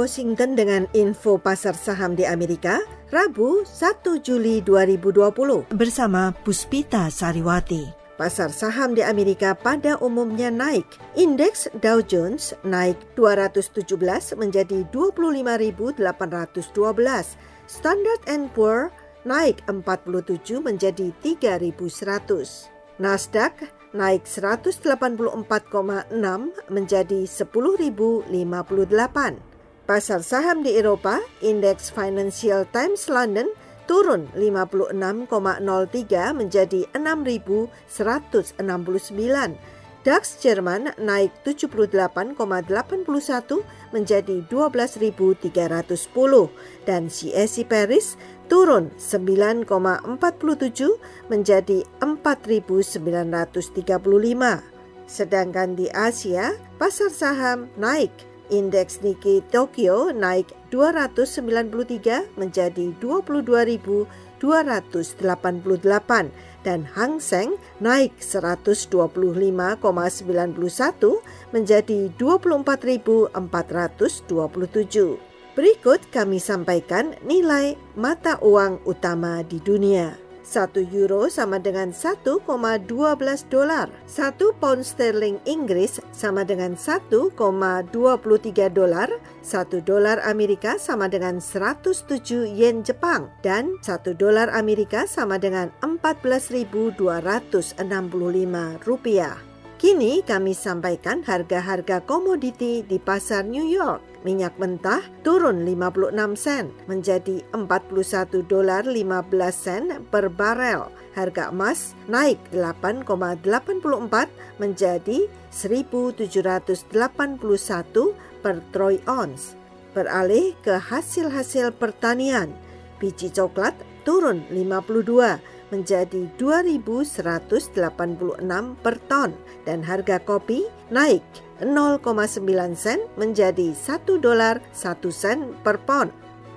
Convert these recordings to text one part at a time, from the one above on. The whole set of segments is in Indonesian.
Washington dengan info pasar saham di Amerika, Rabu 1 Juli 2020 bersama Puspita Sariwati. Pasar saham di Amerika pada umumnya naik. Indeks Dow Jones naik 217 menjadi 25.812. Standard Poor naik 47 menjadi 3.100. Nasdaq naik 184,6 menjadi 10.058. Pasar saham di Eropa, indeks Financial Times London turun 56,03 menjadi 6.169. DAX Jerman naik 78,81 menjadi 12.310 dan CAC Paris turun 9,47 menjadi 4.935. Sedangkan di Asia, pasar saham naik Indeks Nikkei Tokyo naik 293 menjadi 22.288 dan Hang Seng naik 125,91 menjadi 24.427. Berikut kami sampaikan nilai mata uang utama di dunia. 1 euro sama dengan 1,12 dolar. 1 pound sterling Inggris sama dengan 1,23 dolar. 1 dolar Amerika sama dengan 107 yen Jepang. Dan 1 dolar Amerika sama dengan 14.265 rupiah. Kini kami sampaikan harga-harga komoditi di pasar New York. Minyak mentah turun 56 sen menjadi 41 dolar 15 sen per barel. Harga emas naik 8,84 menjadi 1781 per troy ounce. Beralih ke hasil-hasil pertanian, biji coklat turun 52 menjadi 2.186 per ton dan harga kopi naik 0,9 sen menjadi 1 dolar 1 sen per pon.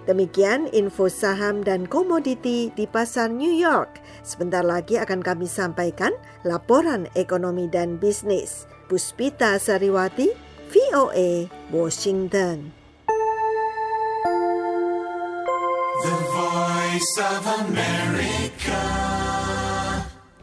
Demikian info saham dan komoditi di pasar New York. Sebentar lagi akan kami sampaikan laporan ekonomi dan bisnis. Puspita Sariwati, VOA, Washington. The Voice of America.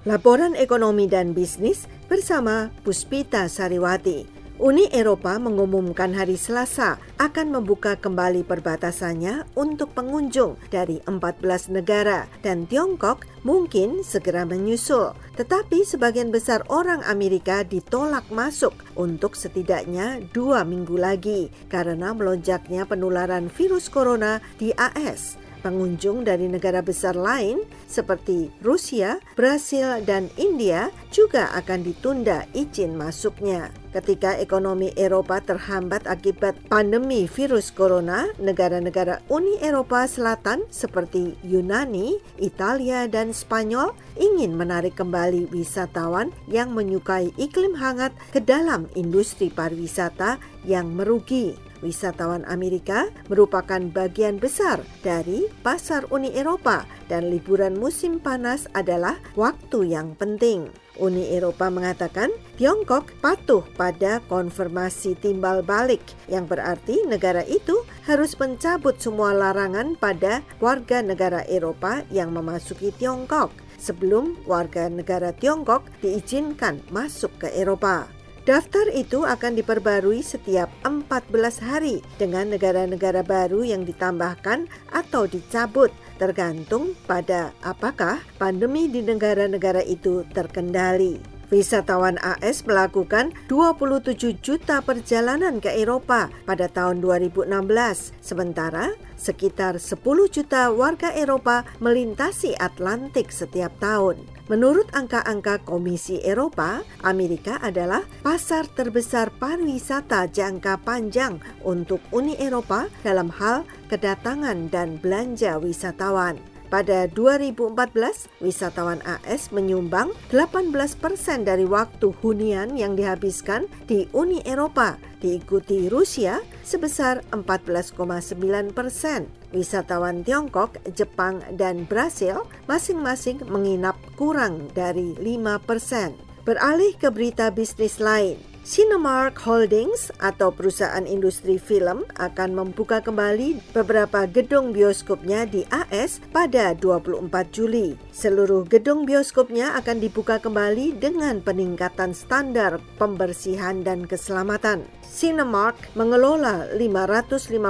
Laporan ekonomi dan bisnis bersama Puspita Sariwati. Uni Eropa mengumumkan hari Selasa akan membuka kembali perbatasannya untuk pengunjung dari 14 negara dan Tiongkok mungkin segera menyusul. Tetapi sebagian besar orang Amerika ditolak masuk untuk setidaknya dua minggu lagi karena melonjaknya penularan virus corona di AS. Pengunjung dari negara besar lain seperti Rusia, Brasil, dan India juga akan ditunda izin masuknya. Ketika ekonomi Eropa terhambat akibat pandemi virus corona, negara-negara Uni Eropa Selatan seperti Yunani, Italia, dan Spanyol ingin menarik kembali wisatawan yang menyukai iklim hangat ke dalam industri pariwisata yang merugi. Wisatawan Amerika merupakan bagian besar dari pasar Uni Eropa dan liburan musim panas adalah waktu yang penting. Uni Eropa mengatakan Tiongkok patuh pada konfirmasi timbal balik yang berarti negara itu harus mencabut semua larangan pada warga negara Eropa yang memasuki Tiongkok sebelum warga negara Tiongkok diizinkan masuk ke Eropa. Daftar itu akan diperbarui setiap 14 hari dengan negara-negara baru yang ditambahkan atau dicabut tergantung pada apakah pandemi di negara-negara itu terkendali. Wisatawan AS melakukan 27 juta perjalanan ke Eropa pada tahun 2016, sementara sekitar 10 juta warga Eropa melintasi Atlantik setiap tahun. Menurut angka-angka Komisi Eropa, Amerika adalah pasar terbesar pariwisata jangka panjang untuk Uni Eropa dalam hal kedatangan dan belanja wisatawan. Pada 2014, wisatawan AS menyumbang 18 persen dari waktu hunian yang dihabiskan di Uni Eropa, diikuti Rusia sebesar 14,9 persen. Wisatawan Tiongkok, Jepang, dan Brasil masing-masing menginap kurang dari 5 persen. Beralih ke berita bisnis lain, Cinemark Holdings atau perusahaan industri film akan membuka kembali beberapa gedung bioskopnya di AS pada 24 Juli. Seluruh gedung bioskopnya akan dibuka kembali dengan peningkatan standar pembersihan dan keselamatan. Cinemark mengelola 555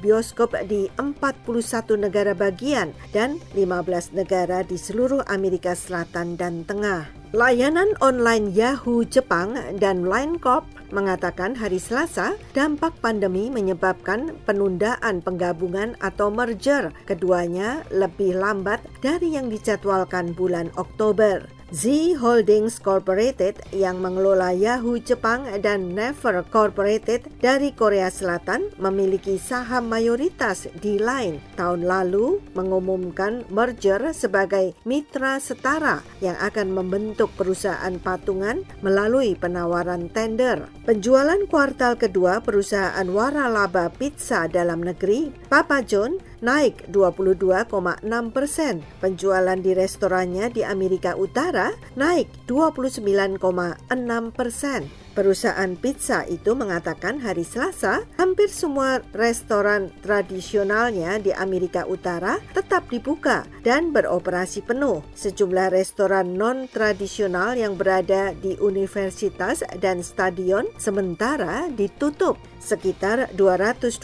bioskop di 41 negara bagian dan 15 negara di seluruh Amerika Selatan dan Tengah. Layanan online Yahoo Jepang dan Line Corp mengatakan hari Selasa dampak pandemi menyebabkan penundaan penggabungan atau merger keduanya lebih lambat dari yang dijadwalkan bulan Oktober. Z Holdings Corporated yang mengelola Yahoo Jepang dan Never Corporated dari Korea Selatan memiliki saham mayoritas di Line. Tahun lalu mengumumkan merger sebagai mitra setara yang akan membentuk perusahaan patungan melalui penawaran tender. Penjualan kuartal kedua perusahaan waralaba pizza dalam negeri, Papa John, naik 22,6 persen. Penjualan di restorannya di Amerika Utara naik 29,6 persen. Perusahaan pizza itu mengatakan hari Selasa hampir semua restoran tradisionalnya di Amerika Utara tetap dibuka dan beroperasi penuh. Sejumlah restoran non-tradisional yang berada di universitas dan stadion sementara ditutup. Sekitar 225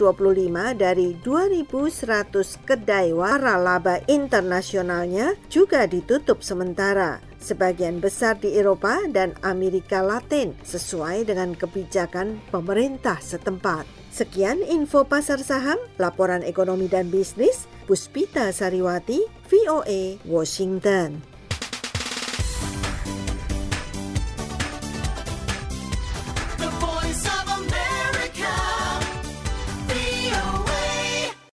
dari 2.100 kedai waralaba internasionalnya juga ditutup sementara sebagian besar di Eropa dan Amerika Latin sesuai dengan kebijakan pemerintah setempat. Sekian info pasar saham, laporan ekonomi dan bisnis, Puspita Sariwati, VOA, Washington.